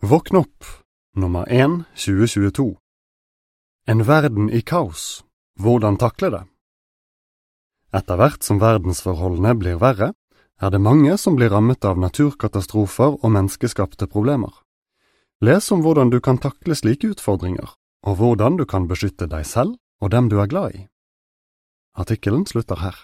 Våkn opp, nummer 1 2022 En verden i kaos, hvordan takle det? Etter hvert som verdensforholdene blir verre, er det mange som blir rammet av naturkatastrofer og menneskeskapte problemer. Les om hvordan du kan takle slike utfordringer, og hvordan du kan beskytte deg selv og dem du er glad i. Artikkelen slutter her.